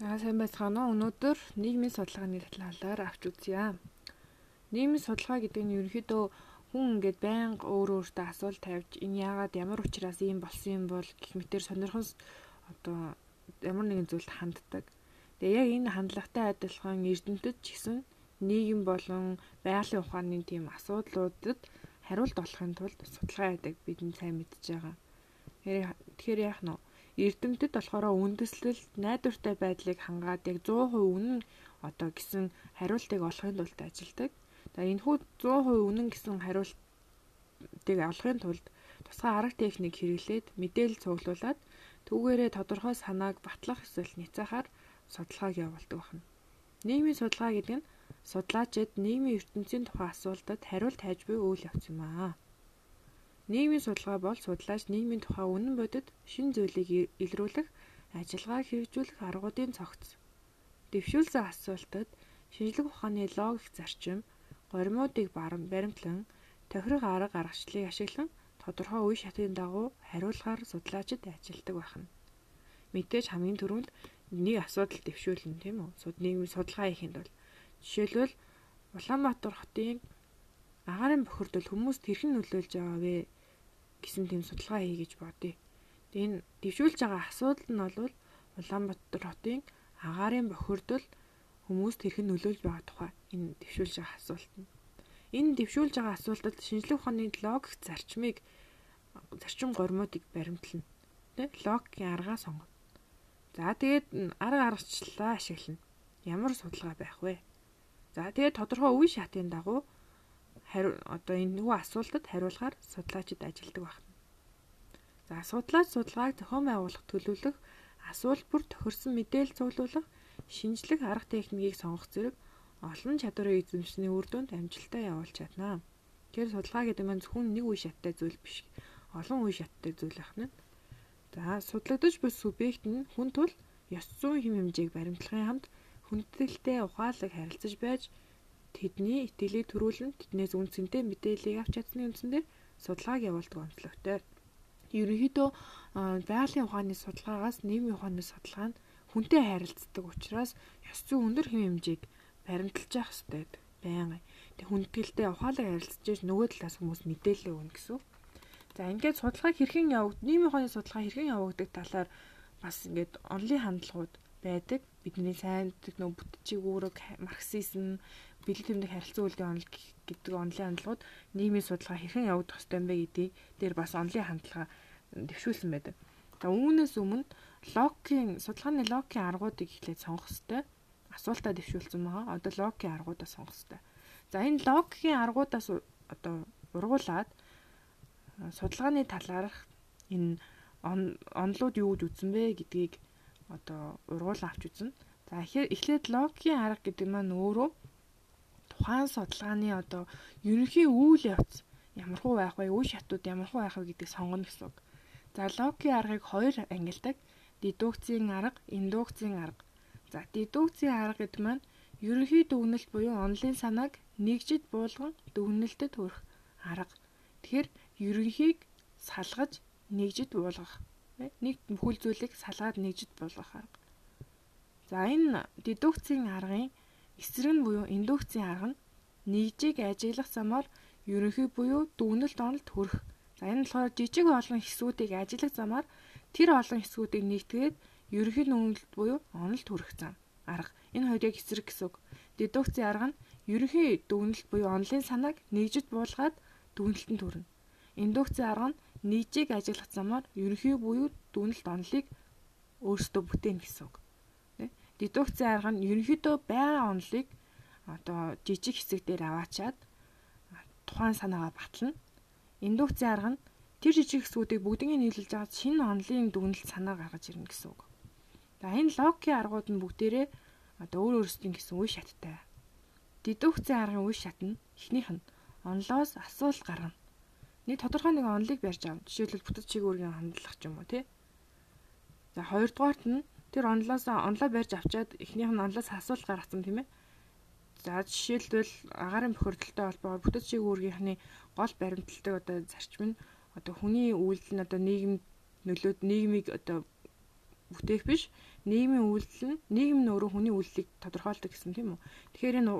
За сайн байцгаана уу. Өнөөдөр нийгмийн судалгааны талаар авч үзье. Нийгмийн судалгаа гэдэг нь ерөнхийдөө хүн ингээд байнга өөр өөртөө асуулт тавьж энэ яагаад ямар учраас ийм болсон юм бол гэх мэтэр сонирхон одоо ямар нэгэн зүйлд ханддаг. Тэгээ яг энэ хандлагатай адилхан эрдэмтэд ч гэсэн нийгэм болон байгалийн ухааны тийм асуудлуудад хариулт олохын тулд судалгаа яадаг бидний сайн мэдж байгаа. Тэгэхээр яах нь Эрдэмтэд болохоор үндэслэл найдвартай байдлыг хангаад яг 100% үнэн одоо гэсэн хариултыг олохын тулд ажилладаг. За энэ хүү 100% үнэн гэсэн хариултыг олохын тулд тусгай арга техник хэрэглээд мэдээлэл цуглуулад түүгээрээ тодорхой санааг батлах эсвэл няцаахаар судалгааг явуулдаг байна. Нийгмийн судалгаа гэдэг нь судлаачид нийгмийн ертөнцийн тухай асуултад хариулт хайж буй үйл явц юм аа. Нийгмийн судалгаа бол судлаач нийгмийн тухай үнэн бодит шин зүйлийг илрүүлэх, ажиллагааг хэрэгжүүлэх аргуудын цогц. Дэвшүүлсэн асуултад шинжлэх ухааны логик зарчим, горимуудыг баримтлан, тохирох арга аргачлалыг ашиглан тодорхой үе шатын дагуу хариулахаар судлаачид ажилладаг байна. Мэдээж хамгийн түрүүнд нэг асуудал дэвшүүлнэ тийм үү? Суд нийгмийн судалгаа хийхэд бол жишээлбэл Улаанбаатар хотын агаарын бохирдол хүмүүст хэрхэн нөлөөлж байгаа вэ гэсэн тийм судалгаа хий гэж бодъё. Тэгээ энэ дэвшүүлж байгаа асуудал нь бол Улаанбаатар хотын агаарын бохирдол хүмүүст хэрхэн нөлөөлж байгаа тухай энэ дэвшүүлж байгаа асуулт нь. Энэ дэвшүүлж байгаа асуултад шинжлэх ухааны логик зарчмыг зарчим гормуудыг баримтлана. Тэ логикийн аргаа сонгоно. За тэгээд арга аргачлалаа ашиглана. Ямар судалгаа байх вэ? За тэгээд тодорхой үе шатын дагуу хариу одоо энэ нөгөө асуултад хариулахаар судлаачид ажилладаг байна. За судлаач судалгааг зохион байгуулах төлөвлөх, асуулт бүр тохирсон мэдээлэл цуглуулах, шинжлэх арга техникийг сонгох зэрэг олон чадварын эзэмшсэний үр дүнд амжилтаа явуулж чадна. Тэгэхээр судалгаа гэдэг нь зөвхөн нэг үе шаттай зүйл биш. Олон үе шаттай зүйл ахна. За судлагдаж буй субъект нь хүн тул ёс зүйн хэм хэмжээг баримтлахын хамт хүндэтгэлтэй ухаалаг харилцаж байж тэдний итгэлийг төрүүлэн тэднээс үнцэнтэй мэдээллийг авч чадсны үндсээр судалгааг явуулдаг онцлогтой. Ерөнхийдөө байгалийн ухааны судалгаагаас нийгмийн ухааны судалгаа нь хүнтэй харилцдаг учраас ёс зүйн өндөр хэм хэмжээг баримталж явах хэрэгтэй. Байнга. Тэг хүндэтгэлтэй ухаалаг харилцаж иж нөгөө талаас хүмүүс мэдээлэл өгнө гэсэн. За ингээд судалгаа хэрхэн явагд нийгмийн ухааны судалгаа хэрхэн явагддаг талаар бас ингээд онлын хандлагууд байдаг. Бидний сайн нөө бүтцийг үүрэг марксизм бэлэг тэмдэг харилцан үйлдвэрийн онол гэдэг онлын хандлагууд нийгмийн судалгаа хэрхэн явагдах ёстой юм бэ гэдгийг дээр бас онлын хандлага дэвшүүлсэн байдаг. За үүнээс өмнө логикийн судалгааны логикийн аргуудыг эхлээд сонгох ёстой. Асуултаа дэвшүүлсэн байгаа. Одоо логикийн аргуудаа сонгох ёстой. За энэ логикийн аргуудаас одоо ургуулад судалгааны талаарх энэ онлууд юу гэж үзсэн бэ гэдгийг одоо ургуулсан авч үзнэ. За эхлээд логикийн арга гэдэг маань өөрөө тухайн судалгааны одоо ерөнхий үйл явц ямархуу байх вэ, үе шатууд ямархуу байх вэ гэдгийг сонгоно гэсэн үг. За логикийн аргыг хоёр ангилдаг. Дедукцийн арга, индукцийн арга. За дедукцийн арга гэдэг маань ерөнхий дүгнэлт буюу онлын санааг нэгжид буулган дүгнэлтэд хүрэх арга. Тэгэхээр ерөнхийг салгаж нэгжид буулгах. Нэг бүхэл зүйлийг салгаад нэгжид буулгах арга. За энэ дедукцийн аргын Эсрэг нь буюу индукцийн арга нь нэгжийг ажиглах замаар ерөнхий буюу дүгнэлт онолд хүрэх. За энэ болохоор жижиг олон хэсгүүдийг ажиглах замаар тэр олон хэсгүүдийг нэгтгээд ерөнхий дүгнэлт буюу онолд хүрэх зам арга. Энэ хоёрыг эсрэг гэсэн үг. Дедукцийн арга нь ерөнхий дүгнэлт буюу онлын санааг нэгжид буулгаад дүгнэлтэнд хүрнэ. Индукцийн арга нь нэгжийг ажиглах замаар ерөнхий буюу дүгнэлт онолыг өөрсдөө бүтээнэ гэсэн үг дедукцийн арга нь ерөнхийдөө байгаа онолыг одоо жижиг хэсэг дээр аваачаад тухайн санаагаа батлна. Индукцийн арга нь тэр жижиг хэсгүүдийг бүгднийг нийлүүлж аваад шинэ онолын дүгнэлт санаа гаргаж ирнэ гэсэн үг. За энэ логикийн аргууд нь бүгдээрээ одоо өөр өөрсдийн гэсэн үе шаттай. Дедукцийн аргын үе шат нь эхнийх нь онлоос асуулт гаргана. Нэг тодорхой нэг онолыг барьж авна. Жишээлбэл бүтэц чиг үүргийн хандлах ч юм уу тий. За хоёрдугаарт нь Тэр онлоос онлоо барьж авчаад эхнийх нь онлоос асуулт гаргацсан тийм ээ. За жишээлбэл агаарын бохирдолтой холбоогоор бүтэц чиг үүргийнхний гол баримталтай одоо зарчим нь одоо хүний үйлдэл нь одоо нийгэм нөлөөд нийгмийг одоо бүтээх биш нийгмийн үйлдэл нь нийгэм нь өөрөө хүний үйлдэлийг тодорхойлдог гэсэн тийм үү. Тэгэхээр энэ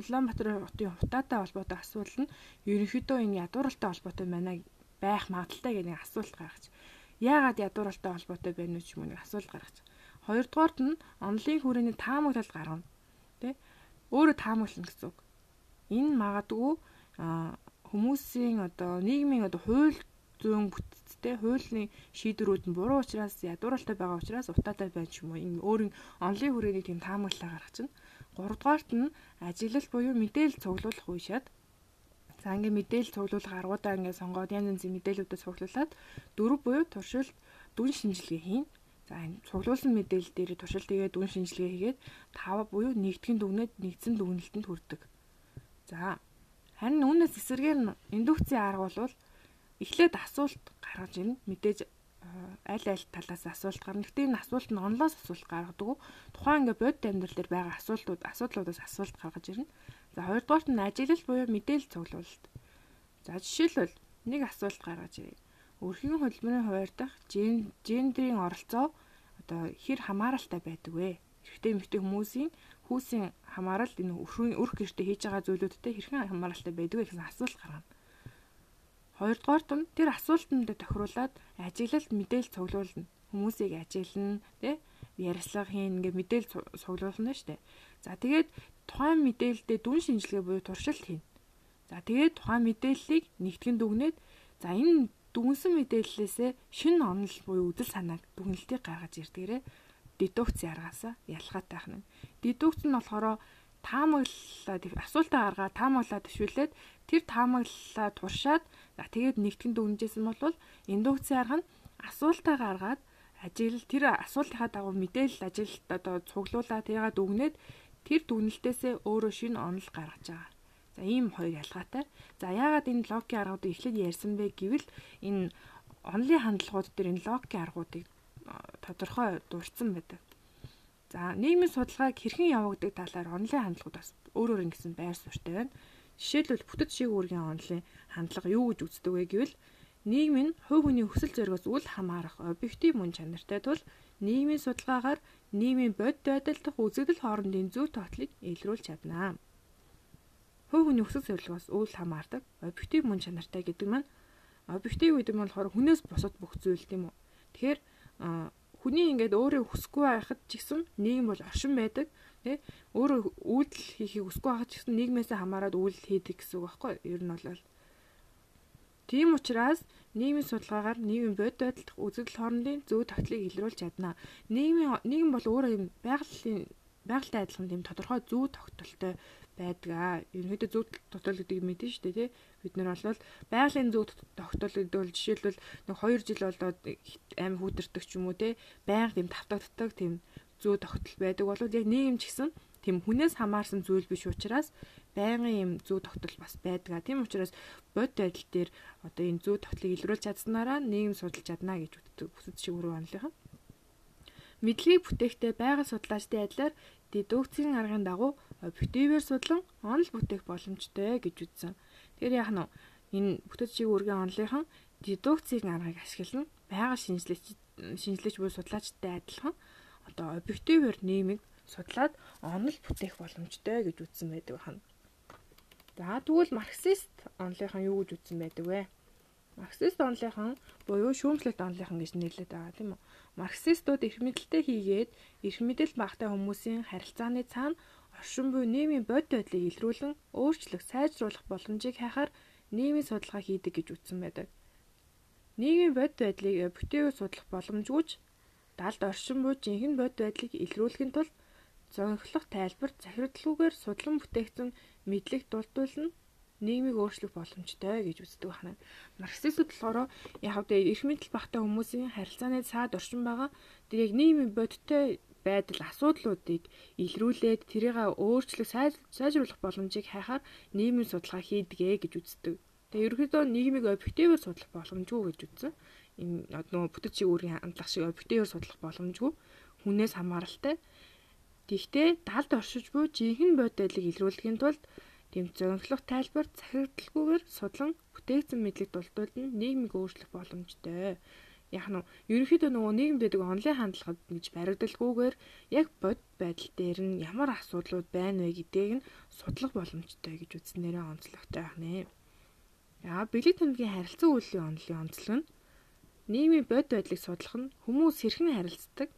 Улаанбаатар хотын хутаатай холбоотой асуудал нь ерөнхийдөө энэ ядууралтай холбоотой байна байх магадaltaй гэх нэг асуулт гаргаж. Яагаад ядууралтай холбоотой байна вэ ч юм уу нэг асуулт гаргаж. Хоёрдугаарт нь онлын хүрээний таамаглал гаргана. Тэ? Өөрөө таамаглана гэсэн үг. Энэ магадгүй хүмүүсийн одоо нийгмийн одоо хууль зүйн бүтцтэй хуулийн шийдвэрүүд нь буруу учраас ядууралтай байгаа учраас утаатай байна ч юм уу. Энэ өөрийн онлын хүрээний тийм таамаглалаа гаргаж чинь. Гуравдугаарт нь ажиглал буюу мэдээлэл цуглуулах шат. За ингээ мэдээлэл цуглуулах аргуудаа ингээ сонгоод янз янзын мэдээллүүдэд цуглуулад дөрөв буюу туршилт дүн шинжилгээ хийн. За цуглуулсан мэдээлэл дээр туршилт тэгээд дүн шинжилгээ хийгээд тав буюу нэгтгэн дүгнээд нэгдсэн дүгнэлтэнд хүрдэг. За харин үүнээс эсэргээр нь индукцийн арга бол эхлээд асуулт гаргаж ирнэ. Мэдээж аль аль талаас асуулт гарна. Гэхдээ энэ асуулт нь онлоос асуулт гаргадаг. Тухайн ингээ бодит амьдрал дээр байгаа асуултууд асуудлуудаас асуулт гаргаж ирнэ. За хоёрдугаарт нь ажиглал буюу мэдээлэл цуглуулалт. За жишээлбэл нэг асуулт гаргаж ирээ. Өрхийн хөдөлмөрийн хуваар дахь гендрийн оролцоо одоо хэр хамааралтай байдаг вэ? Эрэгтэй эмэгтэй хүмүүсийн хүүсийн хамаарал энэ өрх гэртээ хийж байгаа зүйлүүдтэй хэрхэн хамааралтай байдаг вэ гэсэн асуулт гаргана. Хоёрдугаарт нь тэр асуултанд тохируулаад ажиглалт мэдээлэл цуглуулна. Хүмүүсийг ажиглана, тэ ярьслага хийн ингээ мэдээлэл цуглуулна дээ. За тэгээд тухайн мэдээлэлдээ дүн шинжилгээ буюу туршилт хийн. За тэгээд тухайн мэдээллийг нэгтгэн дүгнээд за энэ дүнсэн мэдээллээсээ шинэ онол буюу үдэл санааг дүгнэлтийг гаргаж ирдгээрээ дедукц яргаасаа ялгаатай хань. Дедукц нь болохоор таамаглалаа асуултаа гаргаад таамаглалаа төшүүлээд тэр таамаглалаа туршаад тэгээд нэгтгэн дүгнэжсэн бол индукцийн арга нь асуултаа гаргаад ажиглал тэр асуултынхаа дагуу мэдээлэл ажилт одоо цуглуулад яагаад дүгнээд тэр дүгнэлтээсээ өөрөө шинэ онол гаргаж байгаа. За ийм хоёр ялгаатай. За яагаад энэ логикийн аргуудыг эхлээд ярьсан бэ гэвэл энэ онлын хандлагууд дээр энэ логикийн аргуудыг тодорхой дурдсан байдаг. За нийгмийн судалгааг хэрхэн явагддаг талаар онлын хандлагууд бас өөр өөр ингэсэн байр суурьтай байна. Жишээлбэл бүтэц шиг үүргийн онлын хандлага юу гэж үздэг вэ гэвэл нийгэм нь хувь хүний хүсэл зоригоос үл хамаарах объектив мөн чанартай тул нийгмийн судалгаагаар нийгмийн бод байдал дах үзэгдэл хоорондын зөв тоотлыг илрүүлж чадна хувь хүний өсөх зорилгоос үл хамаардаг объектив мөн чанартай гэдэг маань объектив гэдэг нь болохоор хүнээс бусад бүх зүйл тийм үү. Тэгэхээр хүний ингээд өөрөө хүсэхгүй байхад ч гэсэн нийгэм бол оршин байдаг тий өөрөө үйлдэл хийхийг хүсэхгүй байхад ч гэсэн нийгмээс хамаарад үйлдэл хийдэг гэсэн үг байхгүй ер нь бол. Тийм учраас нийгмийн судалгаагаар нийгмийн бод байдал үзэгдэл хоорондын зөв тогтлыг илрүүлж чадна нийгмийн нийгэм бол өөрөө юм байгалийн байгальтай адилхан тийм тодорхой зөв тогтолтой байдаг аа. Ерөнхийдөө зөв тогтоол гэдэг мэдэн шүү дээ тий. Бид нар бол байгалийн зөв тогтоол гэдэг бол жишээлбэл нэг 2 жил болоод аим хүүдэрдэг ч юм уу тий. Байнга тийм тавтагддаг тийм зөв тогтол байдаг бол яг нийгэм ч гэсэн тийм хүнээс хамаарсан зүйл биш учраас байнгын юм зөв тогтол бас байдаг. Тийм учраас бод байдал дээр одоо энэ зөв тогтлыг илрүүлж чадсанараа нийгэм судалж чадна гэж үздэг. Бүсэд шиг өрөө онлынхан. Мэдлэгийг бүтээхдээ байгаль судлаачдын адилаар дедукцийн аргын дагуу объективээр судлан онол бүтээх боломжтой гэж үзсэн. Тэгэхээр яах нь энэ бүтэц шиг үргийн онолынхан дедукцийн аргыг ашиглан байгаль шинжилгээч шинжилгээч буюу судлаачтай адилхан одоо объективээр нийгмийг судлаад онол бүтээх боломжтой гэж үзсэн байдаг байна. За тэгвэл марксист онолынхан юу гэж үзсэн байдаг вэ? Марксист онолынхан буюу шүүмжлэлт онолынхан гэж нэрлэдэг байгаа тийм үү? Марксистууд эрх мэдэлтэй хийгээд эрх мэдэл багтай хүмүүсийн харилцааны цаана оршин буй нийгмийн бод байдлыг илрүүлэн өөрчлөх, сайжруулах боломжийг хайхаар нийгмийн судалгаа хийдэг гэж үзсэн байдаг. Нийгмийн бод байдлыг объективээр судлах боломжгүйч далд оршин буй жинхэнэ бод байдлыг илрүүлэхин тулд зөнгөлөх тайлбар захиралгүйгээр судлан бүтээгдсэн мэдлэг дулдуулна нийгмийг өөрчлөх боломжтой гэж үздэг байна. Марксистууд болохоор яг л эрх мэдэл багтаа хүмүүсийн харилцааны цаад оршин байгаа тэр яг нийгмийн бодиттой байдал асуудлуудыг илрүүлээд тэрийг өөрчлөх сайжруулах боломжийг хайхаар нийгмийн судалгаа хийдгээ гэж үздэг. Тэгээ ерөнхийдөө нийгмийг объективээр судлах боломжгүй гэж үзсэн. Энэ нөгөө бүтэц шиг өөрийн хандлах шиг объективээр судлах боломжгүй хүнээс хамааралтай. Тэгвэл далд оршиж буй жинхэнэ бодидлыг илрүүлэхийн тулд тэм зөнгөлөх тайлбар захирагдalgүйгээр судлан бүтээгдсэн мэдлэг дулдуулна нийгмийг өөрчлөх боломжтой Яг нь ерөнхийдөө нөгөө нийгэмд байдаг онлайн хандлагад гэж баригдалгүйгээр яг бод байдал дээр нь ямар асуудлууд байна вэ гэдгийг нь судлах боломжтой гэж үзнээрээ онцлогтой байх нэ. Яа, бэлэг тэмдгийн харилцан үйллийн онолын онцлог нь нийгмийн бод байдлыг судлах нь хүмүүс хэрхэн харилцдаг,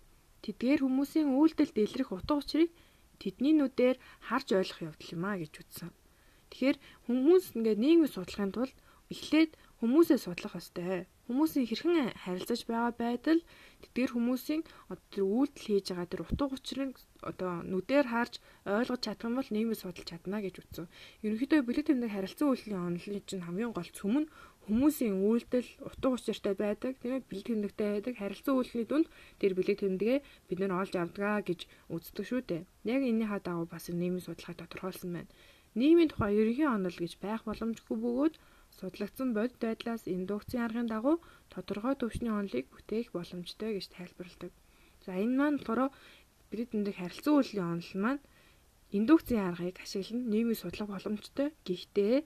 тэдгээр хүмүүсийн үйлдэл дэлгэрэх утга учирыг тэдний нүдээр харж ойлгох явдал юм а гэж үзсэн. Тэгэхээр хүмүүс ингээд нийгмийг судлахын тулд эхлээд хүмүүсээ судлах ёстой. Хүмүүсийн хэрхэн харилцаж байгаа байдал тэдгээр хүмүүсийн одоо үйлдэл хийж байгаа тэр утга учирыг одоо нүдээр харж ойлгож чадах юм бол нийгмийг судалж чадна гэж үзсэн. Ерөнхийдөө бэлэг тэмдэг харилцан үйлдлийн онолын чинь хамгийн гол цөм нь хүмүүсийн үйлдэл утга учиртай байдаг тийм ээ бэлэг тэмдэгтэй байдаг харилцан үйлдлийн дүнд тэр бэлэг тэмдэгэ бид нэр олж авдгаа гэж үздэг шүү дээ. Яг энэний дагуу бас нийгмийн судалгаа тодорхойлсон байна. Нийгмийн тухай ерөнхий онол гэж байх боломжгүй бөгөөд судлагдсан бодит байдлаас индукцийн аргын дагуу тодорхой төвчний онолыг бүтээх боломжтой гэж тайлбарладаг. За энэ маань болохоор бид эндэх харилцан үйллийн онол маань индукцийн аргыг ашиглан нийгмийг судлах боломжтой. Гэхдээ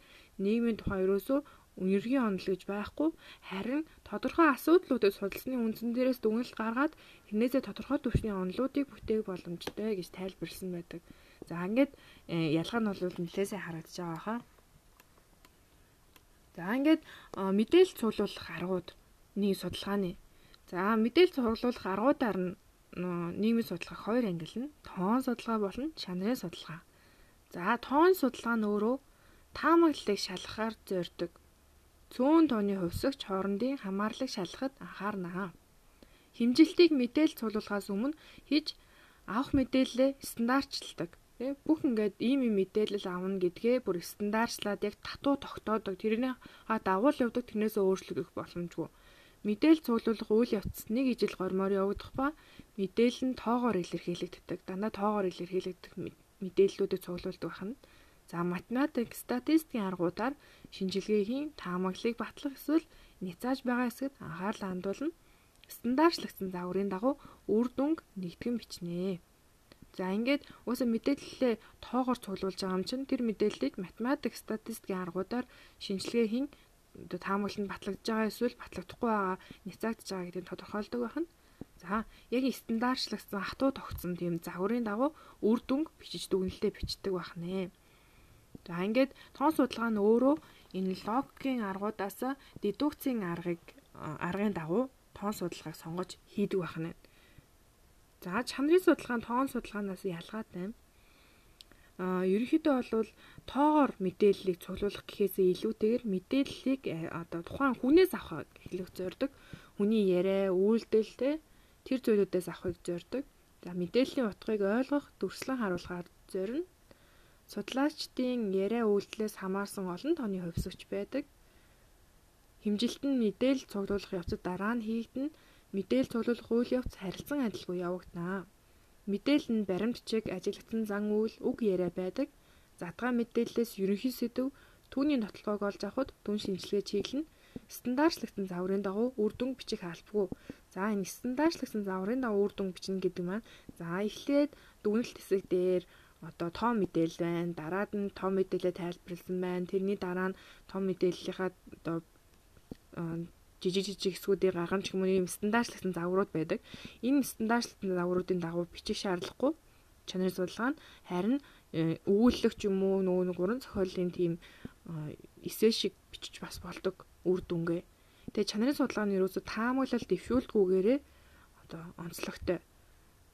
нийгмийн тухай ерөөсөө ергийн онол гэж байхгүй харин тодорхой асуудлуудыг судалсны үндсэн дээрээс дүгнэлт гаргаад тэрнээсээ тодорхой түвшний онолуудыг бүтээх боломжтой гэж тайлбарлсан байдаг. За ингээд э, ялгаа нь бол нэлээсээ харагдаж байгаа хаа. За ингээд мэдээлэл цуглуулах аргууд нэг судалгааны. За мэдээлэл цуглуулах аргуудаар нь нийгмийн судалгаа хоёр ангилна. Тоон судалгаа болон чанарын судалгаа. За тоон судалгаа нь өөрөө таамаглалыг шалгахаар зорддог. Цөөн тооны хувьсагч хоорондын хамаарлыг шалгахад анхаарна. Химжилтийг мэдээлэл цуглуулахаас өмнө хийж авах мэдээлэлээ стандартчилдаг. Тэ бүх ингээд ийм ийм мэдээлэл авна гэдгээ бүр стандартлаад яг татуу тогтоодог. Тэрний ха дагуул явдаг тэрнээс өөрчлөгдөх боломжгүй. Мэдээл цуглуулах үйл явц нэг ижил гормоор явагдах ба мэдээлэл нь тоогоор илэрхийлэгддэг. Дандаа тоогоор илэрхийлэгдэх мэдээллүүдийг цуглуулдаг байна. За математик, статистикийн аргуудаар шинжилгээхийн таамаглалыг батлах эсвэл няцааж байгаа хэсэгт анхаарлаа хандуулна. Стандартчлагдсан загварын дагуу үр дүнг нэгтгэн бичнэ. За ингээд уусаа мэдээлэлээ тоогоор цуглуулж байгаа юм чинь тэр мэдээллийг математик статистикийн аргуудаар шинжилгээ хийн оо таамаглалд батлагдж байгаа эсвэл батлагдахгүй байгаа няцаагдж байгаа гэдгийг тодорхойлдог байна. За яг стандартчлагдсан хатуу тогтсон тийм загварын дагуу үр дүнг бичиж дүгнэлтэд бичдэг байх нэ. За ингээд тоон судалгаа нь өөрөө энэ логикийн аргуудаас дедукцийн аргыг аргын дагуу тоон судалгааг сонгож хийдэг байх нь. За чанарын судалгаа нь тоон судалгаанаас ялгаатай. Аа ерөнхийдөө бол тоогоор мэдээллийг цуглуулах гэхээсээ илүүтэйгээр мэдээллийг э, одоо тухайн хүнээс авахыг хэлэх зорддог. Хүний яриа, үйлдэл те тэр зүйлүүдээс авахыг зорддог. За мэдээллийн утгыг ойлгох, дүрслэн харуулахаар зорино. Судлаачдын яриа үйлдэлээс хамаарсан олон тооны хувьсгч байдаг. Химжилт нь мэдээлэл цуглуулах явцад дараа нь хийгдэнэ Мэдээл цуглуулах үйл явц харилцан адилгүй явагдана. Мэдээлэл нь баримтчиг, ажиглагдсан зан үйл, үг яриа байдаг. Задгаа мэдээллээс ерөнхий сэдв түүний нотлохоог олж авахд дүн шинжилгээ чиглэнэ. Стандартчлагдсан загварын дагуу үр дүн бичих албагүй. За энэ стандартчлагдсан загварын дагуу үр дүн бичнэ гэдэг маань за эхлээд дүгнэлт хэсэг дээр одоо тоо мэдээлэл байна. Дараад нь тоо мэдээлэлээ тайлбарласан байна. Тэрний дараа нь тоо мэдээллийнхаа одоо жижиг жижиг хэсгүүдийн хүмүүний юм стандартчлагдсан загварууд байдаг. Энэ стандартчлагдсан загваруудын дагуу бичих шаардлагагүй. Чанарын судалгаа нь харин э, өгүүлэлт юм уу нөгөө нэг уран зохиолын тийм э, эсэ шиг бичиж бас болдог үр дүнгээ. Тэгээ чанарын судалгаа нь ерөөсө таамаглал дэвшүүлдэггүйгээрээ одоо онцлогтой.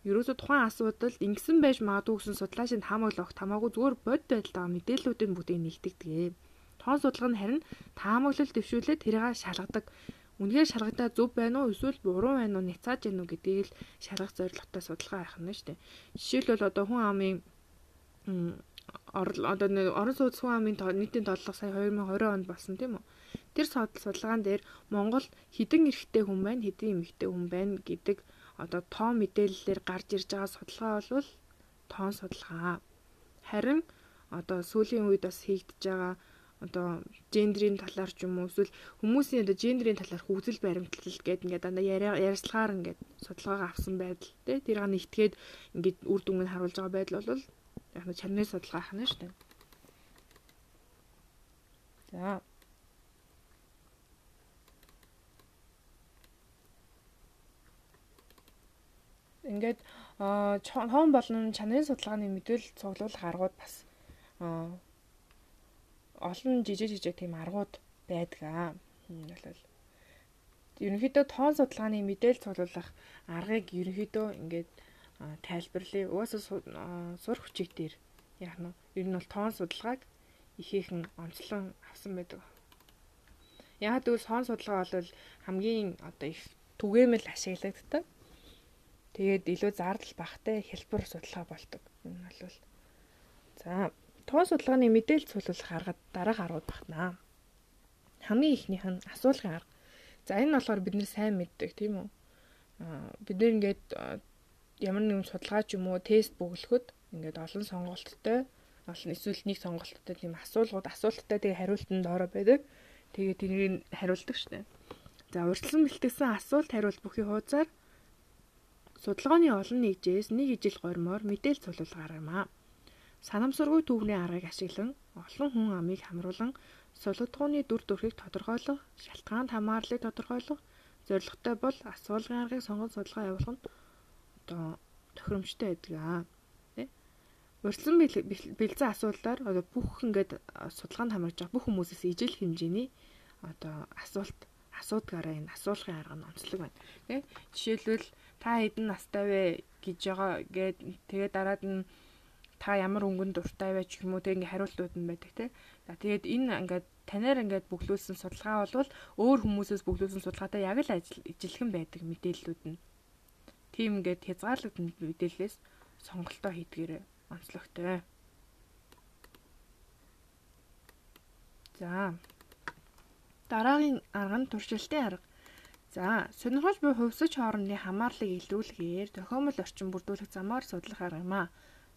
Ерөөсө тухайн асуудалд ингэсэн байж магадгүй гэсэн судлаачийн таамаглал огт хамаагүй зүгээр бод байдалтай мэдээллүүдийн бүтээн нэгтгэдэг. Тоон судалгаа нь харин таамаглал дэвшүүлээд тэрийг шалгадаг үнэхээр шалгадаа зөв байна уу эсвэл буруу байна уу няцааж уу гэдгийг л шалгах зорилготой судалгаа авах нь шүү дээ. Жишээлбэл одоо хүн амын одоо орон сууц хүн амын нийтийн тодлого сая 2020 онд болсон тийм үү? Тэр судалгаан дээр Монгол хідэн эрэгтэй хүн байна, хідэн эмэгтэй хүн байна гэдэг одоо тоо мэдээллээр гарч ирж байгаа судалгаа бол тоон судалгаа. Харин одоо сүүлийн үед бас хийгдэж байгаа одоо гендрийн талаар ч юм уу эсвэл хүмүүсийн одоо гендрийн талаар хөгжил баримтлал гэдэг ингээд дандаа ярьцлагаар ингээд судалгаагаа авсан байдал тий тэрийг нэгтгээд ингээд үр дүнг харуулж байгаа байдал бол яг нь чанарын судалгаа ахна шүү дээ. За ингээд тоон болон чанарын судалгааны мэдээлэл цуглуулах аргууд бас олон жижиг жижиг тийм аргууд байдаг аа. Болол ерөнхийдөө тоон судалгааны мэдээлэл цуглуулах аргыг ерөнхийдөө ингээд тайлбарлая. Угаасаа сурах хүчиг дээр яг нь ер нь бол тоон судалгааг ихээхэн онцлон авсан байдаг. Яг тэгвэл тоон судалгаа бол хамгийн одоо их түгээмэл ашиглагддаг. Тэгээд илүү зардал багтай хэлбэр судалгаа болдог. Энэ бол за тоон судалгааны мэдээлэл цуглуулах аргад дараах аргууд багтана. Хамгийн ихнийх нь асуулгын арга. За энэ болохоор бид нэр сайн мэддэг тийм үү? Аа бид нэр ингээд ямар нэгэн судалгаа ч юм уу тест бөглөхөд ингээд олон сонголттой олон эсвэл нэг сонголттой тийм асуулгууд асуулттай тэгээ хариултанд доороо байдаг. Тэгээ тэрийг хариулдаг шнэ. За урьдчилан бэлтгэсэн асуулт хариулт бүхий хуудасаар судалгааны олон нэгжээс нэг ижил гормоор мэдээлэл цуглуулга гаргамаа. Санамсаргүй түүхний аргыг ашиглан олон хүн амыг хамруулан сулудгууны дүр төрхийг тодорхойлох, шалтгаанд хамаарлыг тодорхойлох зорилготой бол асуулгын аргыг сонгон судалгаа явуулах нь одоо тохиромжтой байдаг аа. Тэ? Урьдчилан бэлзэн асуултаар одоо бүх ингээд судалгаанд хамаарж байгаа бүх хүмүүсээс ижил хэмжээний одоо асуулт асуудгаараа энэ асуулгын арга нь онцлог байна. Тэ? Жишээлбэл та хэдэн настай вэ гэж байгаа гээд тэгээд дараад нь та ямар өнгөнд дуртай ч юм уу тэг ингээ хариултууд нь байдаг те. За тэгээд энэ ингээд танаар ингээд бүглүүлсэн судалгаа бол өөр хүмүүсээс бүглүүлсэн судалгаатай яг л ижилхэн байдаг мэдээллүүд нь тийм ингээд хязгаарлагдсан мэдээллээс сонголтоо хийдгээрээ онцлогтой. За. Дараагийн арга нь туршилтын арга. За, сонирхол буй хувьсаж хоорондын хамаарлыг илрүүлэхээр тохиомол орчин бүрдүүлэх замаар судлах арга юм а.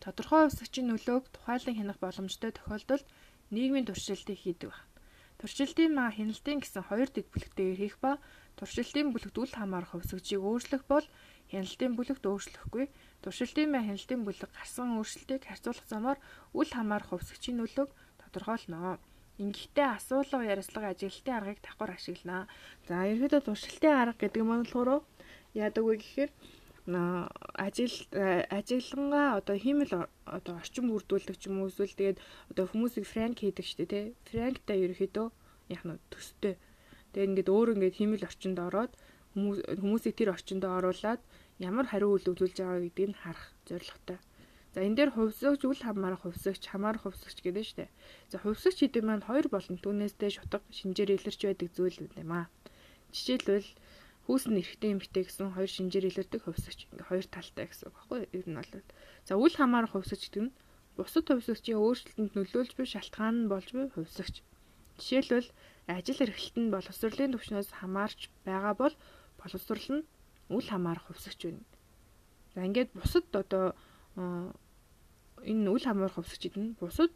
Тодорхой хувьсагчийн нөлөөг тухайлан хянах боломжтой тохиолдолд нийгмийн туршилтыг хийдэг байна. Туршилтын маа хяналтын гэсэн хоёр дэд бүлэгтэйгээр хийх ба туршилтын бүлэгт үл хамаарах хувьсагчийг өөрчлөх бол хяналтын бүлэгт өөрчлөхгүй туршилтын бай хяналтын бүлэг гарсан өөрчлөлтийг харьцуулах замаар үл хамаарах хувьсгчийн нөлөөг тодорхойлно. Ингэхдээ асуулга яриаслага ажиглалтын аргыг давхар ашиглана. За ерөөдөө туршилтын арга гэдэг нь болохоор яадаг вэ гэхээр ажил ажиглангаа одоо хиймэл одоо орчин бүрдүүлдэг ч юм уу эсвэл тэгээд одоо хүмүүсийг франк хийдэг штэ тий. Франктай ерөөхдөө яг нь төстэй. Тэгээд ингээд өөр ингээд хиймэл орчинд ороод хүмүүс хүмүүсийг тэр орчинд оруулаад ямар хариу үйл өгүүлж байгаа гэдгийг нь харах зорилготой. За энэ дээр хувьсгч үл хамаарах хувьсгч, хамаарах хувьсгч гэдэг нь шүү дээ. За хувьсгч гэдэг маань хоёр болон түүнээсдээ шутга шинжээр илэрч байдаг зүйл юм аа. Жишээлбэл хүүсэн эрэгтэй эмэгтэй гэсэн хоёр шинжээр илэрдэг хувьсгч. Ингээ хоёр талтай гэсэн үг баггүй ер нь бол. За үл хамаарах хувьсгч гэдэг нь бусад хувьсгчийн өөрчлөлтөнд нөлөөлж буй шалтгаан нь болж буй хувьсгч. Жишээлбэл ажил эрхлэлт нь боловсролын түвшнээс хамаарч байгаа бол боловсрол нь үл хамаарах хувьсгч байна. За ингээд бусад одоо энэ үл хамаарах хувьсгчид нь бусад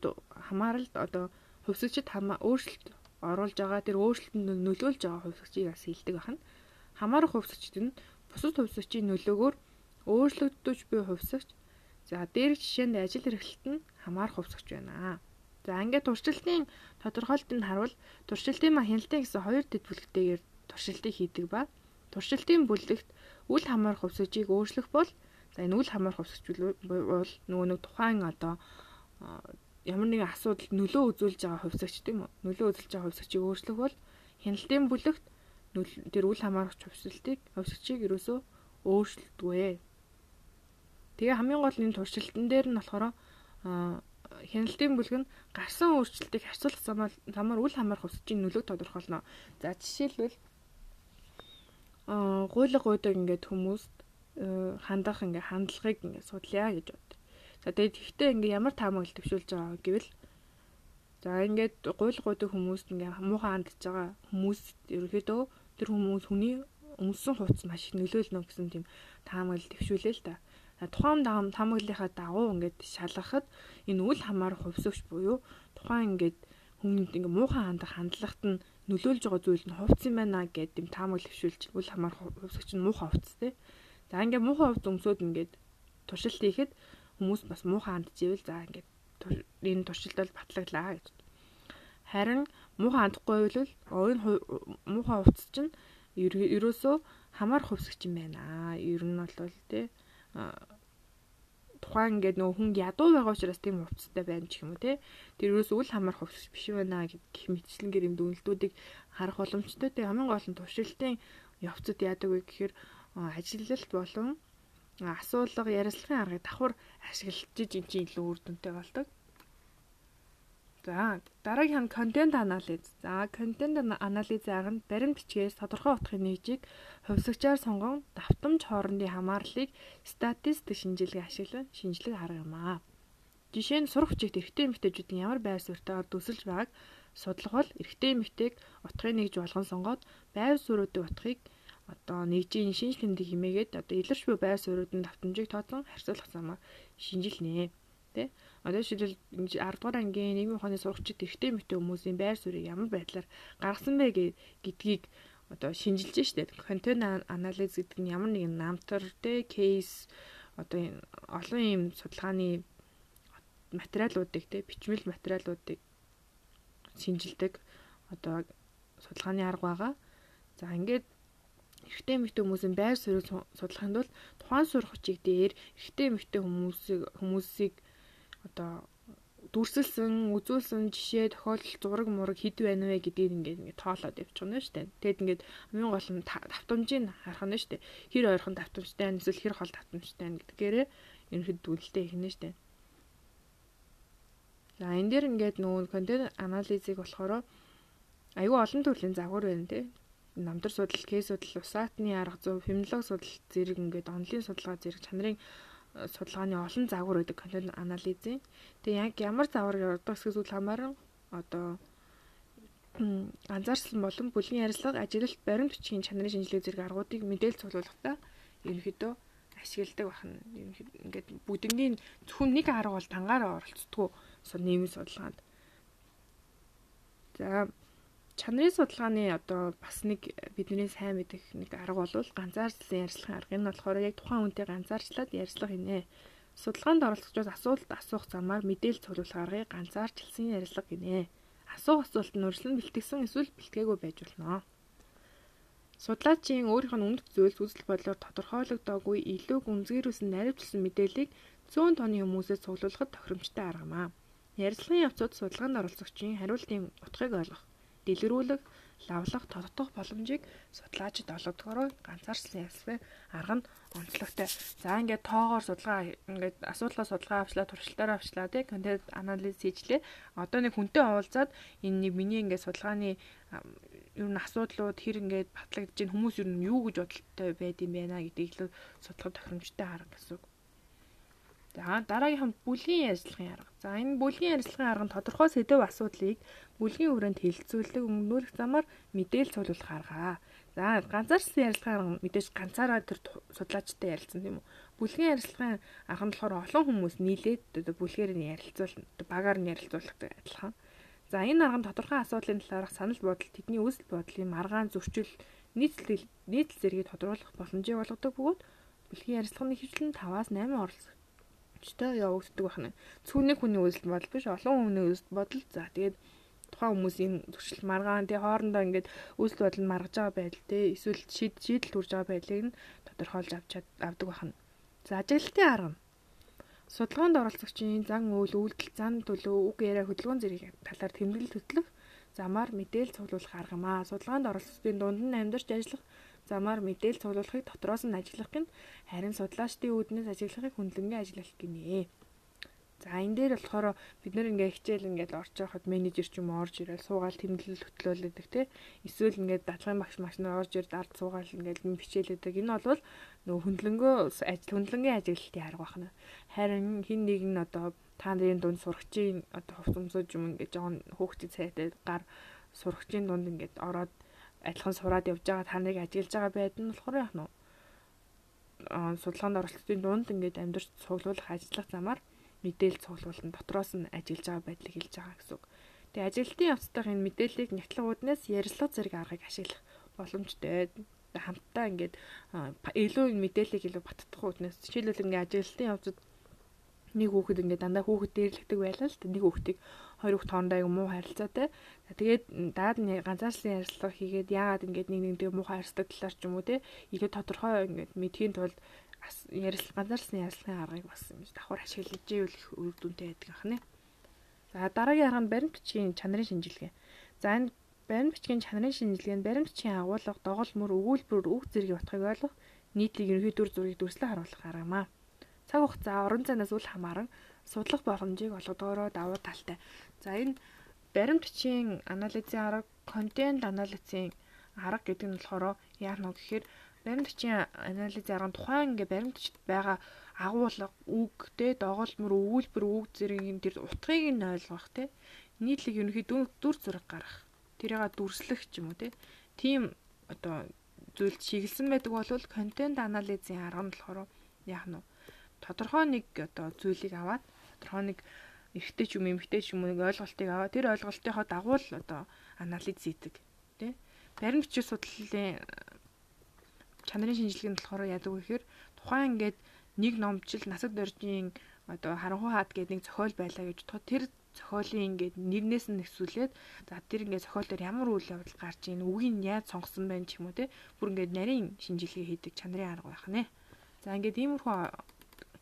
хамааралд одоо хувьсгчид хамаа өөрчлөлт оруулж байгаа тэр өөрчлөлтөнд нөлөөлж байгаа хувьсгчийг бас хилдэг байна. Хамаарах хувьсгчид нь бусад хувьсгчийн нөлөөгөөр өөрчлөгдөж буй хувьсгч. За дээрх жишээнд ажил эрхлэлт нь хамаарах хувьсгч байна. За ингээд туршилтын тодорхойлолтыг харуул туршилтын ма хяналтын гэсэн хоёр дэд бүлэгтэйгээр туршилтыг хийдэг ба туршилтын бүлэгт үл хамаарах хувьсгчийг өөрчлөх бол за энэ үл хамаарах хувьсгч бол нөгөө нэг тухайн одоо ямар нэгэн асуудалд нөлөө үзүүлж байгаа хувьсгч тийм үү нөлөө үзүүлж байгаа хувьсгчийг өөрчлөх бол хяналтын бүлэгт тэр үл хамаарах хувьсгчийг хувьсгчийг ерөөсөө өөрчлөлтгүй. Тэгээ хамгийн гол энэ туршилтан дээр нь болохоор хяналтын бүлэг нь гарсан өөрчлөлтийг харьцуулах замаар үл хамаарах хувьсгчийн нөлөөг тодорхойлно. За жишээлбэл гуйлга гуйдаг ингээд хүмүүст хандах ингээд хандлагыг ингээд судлаа гэж бод. За тэгээд ихтэй ингээд ямар таамаглал төвшүүлж байгаа гэвэл за ингээд гуйлга гуйдаг хүмүүст ингээд муухай хандж байгаа хүмүүс ерөөхдөө тэр хүмүүс хүний өмсөн хувцс маш их нөлөөлнө гэсэн тийм таамаглал төвшүүлээ л та. Тухайн таамаглалынхаа дагуу ингээд шалгахад энэ үл хамаарах хувьсгч буюу тухайн ингээд хүмүүнд ингээд муухай хандах хандлагт нь нөлөөлж байгаа зүйл нь хувцс юм байна гэдэг юм таамаг хөвшүүлж үл хамаарах хувьсгч нь муухай хувцс те. За ингээд муухай хувцс өмсөд ингээд туршилт хийхэд хүмүүс бас муухай хандчихвэл за ингээд энэ туршилт бол батлаглаа гэж. Харин муухай хандахгүй бол энэ муухай хувцс чинь ерөөсөө хамаарах хувьсгч юм байна. Ер нь бол те тухайн ингээд нөгөө хүн ядуу байгаа учраас тийм хувцастай байна ч юм уу те. Тэр юус үл хамаарх хувцас биш байна гэх мэтчлэнгээр юм дүнэлтүүдийг харах боломжтой. Тэгээ хамгийн гол нь туршилтын явцад яадаг вэ гэхээр ажиллалт болон асуулга ярилцлагын аргыг давхар ашиглаж ин чинь илүү үр дүнтэй болдог. За дараагийн контент анализ. За контент анализын арга нь баримт бичгээс тодорхой утгын нээжийг хувьсагчаар сонгон давтамж хоорондын хамаарлыг статистик шинжилгээ ашиглан шинжлэх арга юм аа. Жишээ нь сурах хүчигт эрэгтэй эмэгтэйчүүдийн ямар байр суурьтайгаар дүсэлж байгааг судлах бол эрэгтэй эмэгтэйг утгыг нэгж болгон сонгоод байр суурьуудын утгыг одоо нэгжийн шинж тэмдэг хэмээгээд одоо илэрч буй байр суурьуудын давтамжийг тооцон харьцуулах замаар шинжилнэ. Тэ? Одоо жишээлбэл 10 дугаар ангийн нийгмийн ухааны сурагчид эрэгтэй эмэгтэй хүмүүсийн байр суурийг ямар байдлаар гаргасан бэ гэдгийг одоо шинжилж штэ. Контент анализ гэдэг нь ямар нэгэн намтар тэ кейс одоо олон юм судалгааны материалуудыг тэ бичмэл материалуудыг шинжилдэг одоо судалгааны арга байгаа. За ингээд эрэгтэй эмэгтэй хүмүүсийн байр суурийг судлахын тулд тухайн сурах хүчийг дээр эрэгтэй эмэгтэй хүмүүсийг хүмүүсийг одоо дүрсэлсэн, үзүүлсэн жишээ, тохиолдол, зураг, мураг хэд байна вэ гэдгийг ингээд ингээд тоолоод явчихна шүү дээ. Тэгэд ингээд хамгийн гол нь давтамжийг харах нь шүү дээ. Хэр ойрхон давтамжтай, эсвэл хэр хол давтамжтай гэдгээрээ ерөнхийд дүгнэлтээ хийх нь шүү дээ. За энэ дээр ингээд нөгөө контент анализыг болохоор аюу олон төрлийн загвар байна тий. Намдар судал, кейс судал, усаатны арга зүй, феминолог судал зэрэг ингээд онлын судалгаа зэрэг чанарын судалгааны олон загвар байдаг контент анализын. Тэгээ яг ямар загвар явуулдаг гэсэн зүйл хамааран одоо анзаарсан болон бүлгийн ярилцлага, ажилалт, баримт бичгийн чанарын шинжилгээ зэрэг аргуудыг мэдээлэл цуглуулгахдаа ерөнхийдөө ашигладаг бахна. Ерөнхийдөө ингээд бүгднийг зөвхөн нэг арга бол дангаараа оролцдгоо нийгмийн судалгаанд. За чанарын судалгааны одоо бас нэг бидний сайн мэдэх нэг арга бол ганцаарчлан ярьцлагын арга. Энэ болохоор яг тухайн хүнтэй ганцаарчлаад ярьцлага хийнэ. Судалгаанд оролцогчдод асуулт асуух замаар мэдээлэл цуглуулах аргыг ганцаарчлсан ярьцлага гинэ. Асуух асуулт нь өршлөн бэлтгэсэн эсвэл бэлтгээгүй байж болно. Судлаачийн өөрийнх нь өмнөх зөвлөлт үзэл бодлоор тодорхойлогдоогүй илүү гүнзгийрүүлсэн наривчлсан мэдээллийг зөөн тооны хүмүүсээс цуглуулахад тохиромжтой арга маа. Ярилцлагын явцад судалгаанд оролцогчийн хариултын утгыг ойлгох дэлгэрүүлэг, лавлах, тодтох боломжийг судлаачид олгодгороо ганцаарчлан ялсвэ арга нь онцлогтой. За ингээд тоогоор судалгаа ингээд асуудлаа судалгаа авчлаа, туршилтаараа авчлаа тий контент анализ хийжлээ. Одоо нэг хүнтэй уулзаад энэ нэг миний ингээд судалгааны ер нь асуудлууд хэр ингээд батлагдж чинь хүмүүс ер нь юу гэж бодолтой байд юм бэ гэдгийг л судлах тохиромжтой арга гэсэн үг. За дараагийн хамт бүлгийн ярилцлагын арга. За энэ бүлгийн ярилцлагын арга нь тодорхой сэдв асуудлыг бүлгийн хүрээнд хэлэлцүүлдэг өнгөрөх замаар мэдээлэл цуглуулах арга. За ганцаарчлан ярилцлагын арга мэдээж ганцаараа тэр судлаачтай ярилцсан тийм үү. Бүлгийн ярилцлагын арга нь болохоор олон хүмүүс нийлээд бүлгээр нь ярилцуул багаар нь ярилцуулахтай адилхан. За энэ арга нь тодорхой асуудлын талаарх санал бодол, тэдний үүсэл бодлын маргаан зөрчил, нийтлэл нийтлэл зэргийг тодруулах боломжийг олгодог бөгөөд бүлгийн ярилцлагын хөвчлэн 5-аас 8 оролцох ч явагддаг байна. Цүнэг хүний үзэл бодол биш олон хүний үзэл бодол. За тэгээд тухайн хүмүүсийн зуршил маргаан тий хоорондоо ингээд үзэл бодол нь маргаж байгаа байдал тий эсвэл шийдэл төрж байгаа байдлыг нь тодорхойлж авч авдаг байна. За ажиглалтын арга нь судалгаанд оролцогчийн зан үйл үйлдэл зан төлөв үг яриа хөдөлгөөн зэрэг талаар тэмдэглэл хөтлөх замаар мэдээлэл цуглуулах арга юм аа. Судалгаанд оролцогчдын дунд нь амьдарч ажиллах замаар мэдээлэл цуглуулахыг дотроос нь ажиллах гин харин судлаачдын үүднээс ажиглахыг хүндлэнгийн ажиллах гинэ. За энэ дээр болохоор бид нэр ингээ хичээл ингээд орж явахад менежер ч юм орж ирэл суугаал тэмдэглэл хөтлөөлөдөг те эсвэл ингээд дадлагын багш маш нар орж ирд ард суугаал ингээд бичээлэдэг энэ бол нөгөө хүндлэнгөө ажил хүндлэнгийн ажиглалтын арга байна. Харин хин нэг нь одоо та нарын дунд сурагчийн одоо хувцамсууж юм ингээд жоон хөөхтэй цайтай гар сурагчийн дунд ингээд ороод адилхан сураад явж байгаа та нарыг ажиглаж байгаа байд нь болохоор яах нь судалгаанд оролцохын дунд ингээд амьдарч цуглуулах ажиллах замаар мэдээлэл цуглуулсан дотроос нь ажиллаж байгаа байдлыг хэлж байгаа гэсэн үг. Тэгээ ажилтны явцдаа энэ мэдээллийг нягтлагууднаас ярилцлага зэрэг аргыг ашиглах боломжтой. Хамтдаа ингээд илүү мэдээллийг илүү баттдах үүднээс жишээлбэл ингээд ажилтны явцад нэг хүүхэд ингээд дандаа хүүхэд дээрлэгдэг байлаа л нэг хүүхдийг хоёр хүүхд хоорондоо аяг муу харилцаатай. Тэгээд даад нь ганцаарчлан ярилцлага хийгээд яагаад ингээд нэг нэгтэй муу харилцдаг талаар ч юм уу те илүү тодорхой ингээд мэдхийн тулд ярил ганцаарсны ярилцлагын аргыг бас ингэж давхар ашиглаж ивэл их үр дүнтэй байдаг анхны. За дараагийн арга нь баримт бичгийн чанарын шинжилгээ. За энэ баримт бичгийн чанарын шинжилгээ нь баримт бичгийн агуулга, доголь мөр, өгүүлбэр, үг зэргийн утгыг ойлгох, нийтлэг ерөнхий дүр зургийг дүрслэн харуулах арга маа. Цаг хугацаа орон зайнаас үл хамааран судлах боломжийг олгодгороо давуу талтай. За энэ баримт бичгийн анализын арга, контент анализын арга гэдэг нь болохоор яах нь гэхээр баримт бичгийн анализын арга тухайн ингээ баримт бичид байгаа агуулга, үг, тэ доголмор, өгүүлбэр, үг зэргийн тэр утгыг нь ойлгох тэ нийтлэг ерөнхий дүр зураг гаргах. Тэрийг дүрслэх ч юм уу тэ. Тийм одоо зүйлд шиглсэн байдаг бол контент анализын арга нь болохоор яах нь тодорхой нэг одоо зүйлийг аваад тодорхой нэг эргэтэй ч юм эмгтэй ч юм нэг ойлголтыг аваад тэр ойлголтынхоо дагуу л одоо анализ хийдэг тий Баримт бичиг судлалын чанарын шинжилгээ нь болохоор яадаг вэ гэхээр тухайн ингээд нэг номжил насаг доржийн одоо харанхуй хаад гэдэг нэг зохиол байлаа гэж бодоход тэр зохиолын ингээд нэрнээс нь нэсвүүлээд за тэр ингээд зохиол дээр ямар үйл явдал гарч ийн үгийг яаж сонгосон байх ч юм уу те бүр ингээд нарийн шинжилгээ хийдэг чанарын арга байх нэ. За ингээд иймэрхүү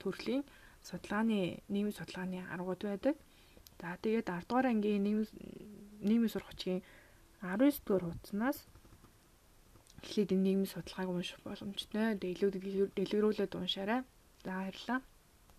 төрлийн судалгааны нийгмийн судалгааны аргууд байдаг. За тэгээд 10 дугаар ангийн нийгмийн нийгмийн сургачийн 19 дугаар хуудаснаас эхлээд энэ нийгмийн судалгааг унших боломжтой. Тэгээд илүү дэлгэрүүлээд уншаарай. За баярлалаа.